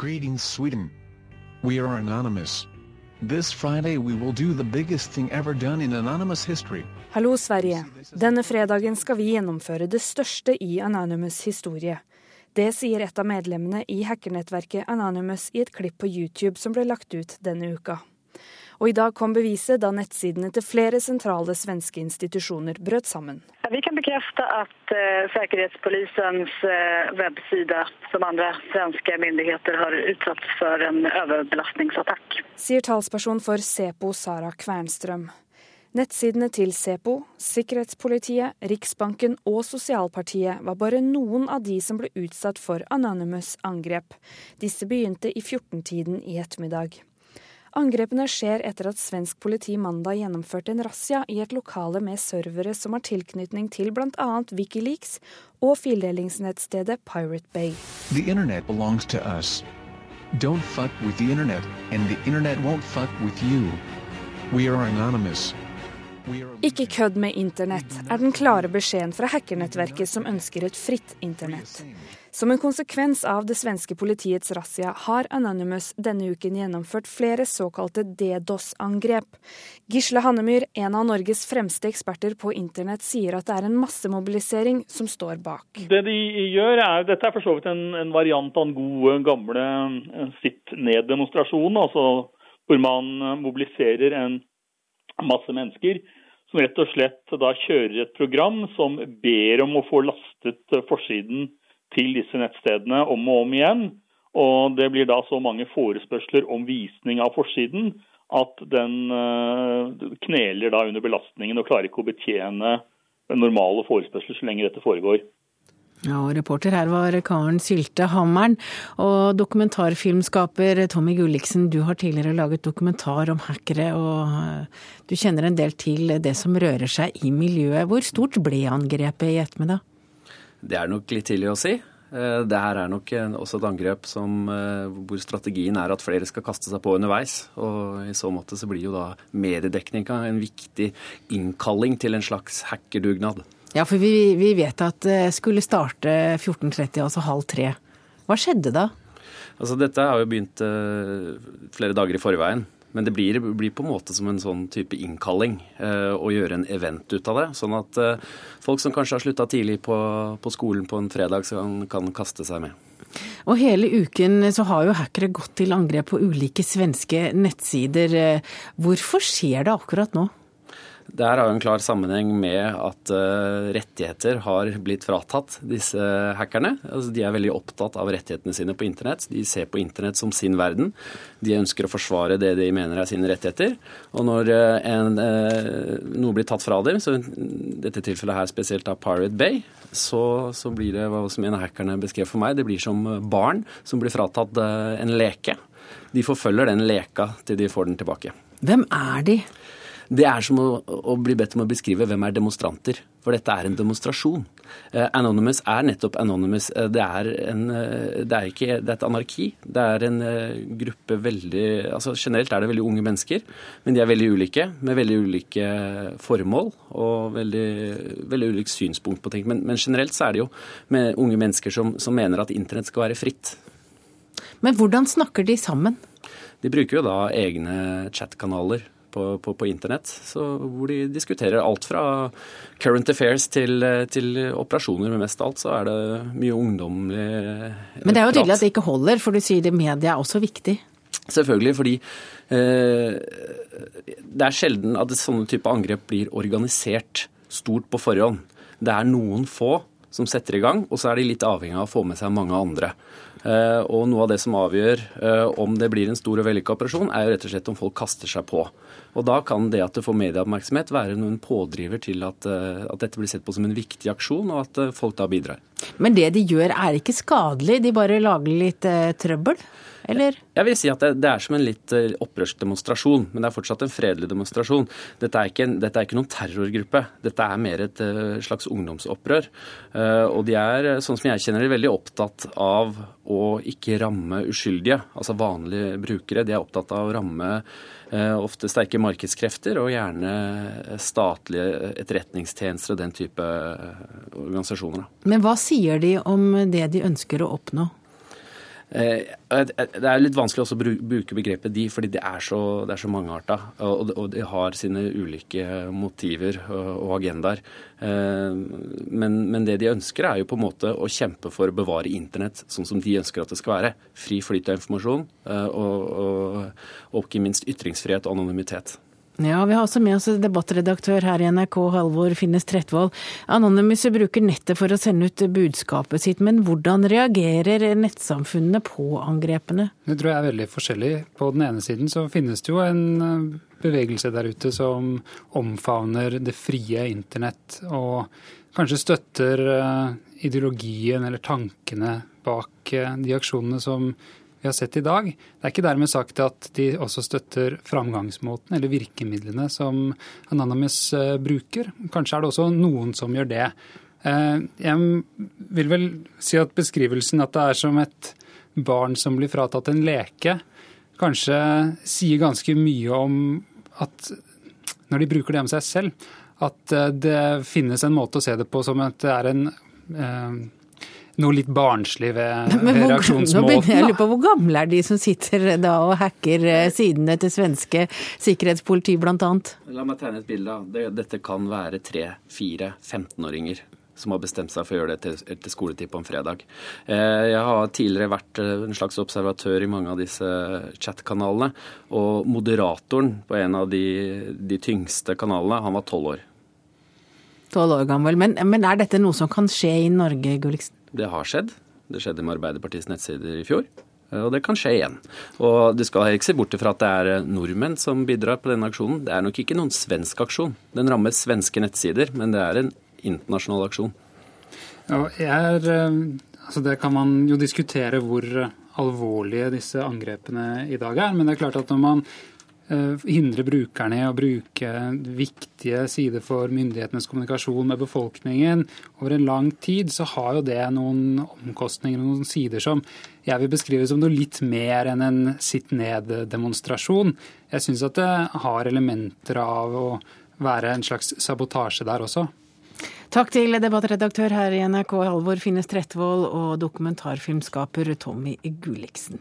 Greetings, Sweden. We are Anonymous. This Friday we will do the biggest thing ever done in Anonymous history. Hallo, Sverige. Denne fredagen skal vi gjennomføre det største i Anonymous historie. Det sier et av medlemmene i hackernettverket Anonymous i et klipp på YouTube som ble lagt ut denne uka. Og i dag kom beviset da nettsidene til flere sentrale svenske institusjoner brøt sammen. Vi kan bekrefte at uh, Sikkerhetspolisens uh, webside, som andre svenske myndigheter, har utsatt for en overbelastningsattakk. Sier talsperson for Sepo Sara Kvernstrøm. Nettsidene til Sepo, Sikkerhetspolitiet, Riksbanken og Sosialpartiet var bare noen av de som ble utsatt for Anonymous angrep. Disse begynte i 14-tiden i ettermiddag. Angrepene skjer etter at svensk politi mandag gjennomførte en razzia i et lokale med servere som har tilknytning til bl.a. Wikileaks og fildelingsnettstedet Pirate Bay. The internet belongs to us. Don't fuck with the internet, and the internet won't fuck with you. We. Ikke kødd med internett, er den klare beskjeden fra hackernettverket som ønsker et fritt internett. Som en konsekvens av det svenske politiets razzia har Anonymous denne uken gjennomført flere såkalte DDoS-angrep. Gisle Hannemyr, en av Norges fremste eksperter på internett, sier at det er en massemobilisering som står bak. Det de gjør er, Dette er for så vidt en, en variant av den gode, gamle eh, sitt-ned-demonstrasjonen. Altså hvor man eh, mobiliserer en masse mennesker som rett og slett da kjører et program som ber om å få lastet eh, forsiden til disse nettstedene om og om igjen. Og det blir da så mange forespørsler om visning av forsiden at den uh, kneler da under belastningen og klarer ikke å betjene normale forespørsler så lenge dette foregår. Ja, og Reporter her var Karen Sylte Hammeren. Og dokumentarfilmskaper Tommy Gulliksen, du har tidligere laget dokumentar om hackere, og eh, du kjenner en del til det som rører seg i miljøet. Hvor stort ble angrepet i ettermiddag? Det er nok litt tidlig å si. Eh, det her er nok også et angrep som, eh, hvor strategien er at flere skal kaste seg på underveis. Og I så måte så blir jo da mediedekninga en viktig innkalling til en slags hackerdugnad. Ja, for vi, vi vet at det skulle starte 14.30, altså halv tre. Hva skjedde da? Altså Dette har jo begynt uh, flere dager i forveien. Men det blir, blir, på en måte som en sånn type innkalling uh, å gjøre en event ut av det. Sånn at uh, folk som kanskje har slutta tidlig på, på, skolen på en fredag, kan, kan kaste seg med. Og hele uken så har jo hackere gått til angrep på ulike svenske nettsider. Hvorfor skjer det akkurat nå? Det her har jo en klar sammenheng med at uh, rettigheter har blitt fratatt disse hackerne. Altså, de er veldig opptatt av rettighetene sine på internett. De ser på internett som sin verden. De ønsker å forsvare det de mener er sine rettigheter. Og når uh, en, uh, noe blir tatt fra dem, så dette tilfellet her spesielt av Pirate Bay, så, så, blir det hva som en av hackerne beskrev for meg, det blir som barn som blir fratatt en leke. De forfølger den leka til de får den tilbake. Hvem er de? Det er som å, å, bli bedt om å beskrive hvem er demonstranter. For dette er en demonstrasjon. Uh, Anonymous er nettopp Anonymous. Uh, det, er en, uh, det, er ikke, det er et anarki. Det er en gruppe veldig altså Generelt er det veldig unge mennesker, men de er veldig ulike. Med veldig ulike formål og veldig, veldig ulikt synspunkt på ting. Men, men, generelt så er det jo med unge mennesker som, som mener at internett skal være fritt. Men hvordan snakker de sammen? De bruker jo da egne chatkanaler på, på, på internett, så, hvor de diskuterer alt fra current affairs til, til, operasjoner. Men mest av alt så er det mye ungdommelig Men det er jo tydelig at det ikke holder, for du sier det media er også viktig? Selvfølgelig, fordi eh, det er sjelden at sånne type angrep blir organisert stort på forhånd. Det er noen få som setter i gang, og så er de litt avhengig av å få med seg mange andre. Eh, og noe av det som avgjør eh, om det blir en stor og vellykka operasjon, er jo rett og slett om folk kaster seg på. Og da kan det at det får medieoppmerksomhet være noen pådriver til at, eh, at, dette blir sett på som en viktig aksjon, og at folk da bidrar. Men det de gjør er ikke skadelig, de bare lager litt trøbbel? Eller? Jeg vil si at det, det er som en litt opprørsdemonstrasjon, men det er fortsatt en fredelig demonstrasjon. Dette er ikke, dette er ikke noen terrorgruppe, dette er mer et slags ungdomsopprør. Og de er, sånn som jeg kjenner det, veldig opptatt av å ikke ramme uskyldige, altså vanlige brukere. De er opptatt av å ramme Eh, ofte sterke markedskrefter og gjerne statlige etterretningstjenester og den type eh, organisasjoner. Men hva sier de om det de ønsker å oppnå? Eh, det er litt vanskelig også å bruke begrepet de, fordi det er så, det er så mangearta. Og de har sine ulike motiver og agendaer. Eh, men, men, det de ønsker, er jo på en måte å kjempe for å bevare internett sånn som de ønsker at det skal være. Fri flyt av informasjon, eh, og, og, og ikke minst ytringsfrihet og anonymitet. Ja, Vi har også med oss debattredaktør her i NRK, Halvor Finnes Trettvold. Anonymous bruker nettet for å sende ut budskapet sitt, men hvordan reagerer nettsamfunnene på angrepene? Det tror jeg er veldig forskjellig. På den ene siden så finnes det jo en eh, bevegelse der ute som omfavner det frie internett, og kanskje støtter eh, ideologien eller tankene bak eh, de aksjonene som vi har sett i dag. Det er ikke dermed sagt at de også støtter framgangsmåten eller virkemidlene som Anonymous eh, bruker. Kanskje er det også noen som gjør det. Eh, jeg vil vel si at beskrivelsen at det er som et barn som blir fratatt en leke, kanskje sier ganske mye om at når de bruker det om seg selv, at eh, det finnes en måte å se det på som at det er en noe litt barnslig ved, ved reaksjonsmåten. Jeg lurer på Hvor gamle er de som sitter da og hacker eh, sidene til svenske sikkerhetspoliti bl.a.? La meg tegne et bilde. Dette kan være tre, fire, 15-åringer som har bestemt seg for å gjøre det etter, skoletid på en fredag. Eh, jeg har tidligere vært eh, en slags observatør i mange av disse chat-kanalene. Og moderatoren på en av de, de tyngste kanalene, han var tolv år. Tolv år gammel. Men, men, er dette noe som kan skje i Norge, Gulliksen? Det har skjedd. Det skjedde med Arbeiderpartiets nettsider i fjor. Eh, og det kan skje igjen. Og du skal ikke se bort fra at det er eh, nordmenn som bidrar på denne aksjonen. Det er nok ikke noen svensk aksjon. Den rammer svenske nettsider, men det er en internasjonal aksjon. Ja, er, eh, altså det kan man jo diskutere hvor alvorlige disse angrepene i dag er. Men det er klart at når man Eh, hindre brukerne i å bruke viktige sider for myndighetenes kommunikasjon med befolkningen over en lang tid, så har jo det noen omkostninger og noen sider som jeg vil beskrive som noe litt mer enn en sitt ned-demonstrasjon. Jeg syns at det har elementer av å være en slags sabotasje der også. Takk til debattredaktør her i NRK, Halvor Finnes Trettvold og dokumentarfilmskaper Tommy Gulliksen.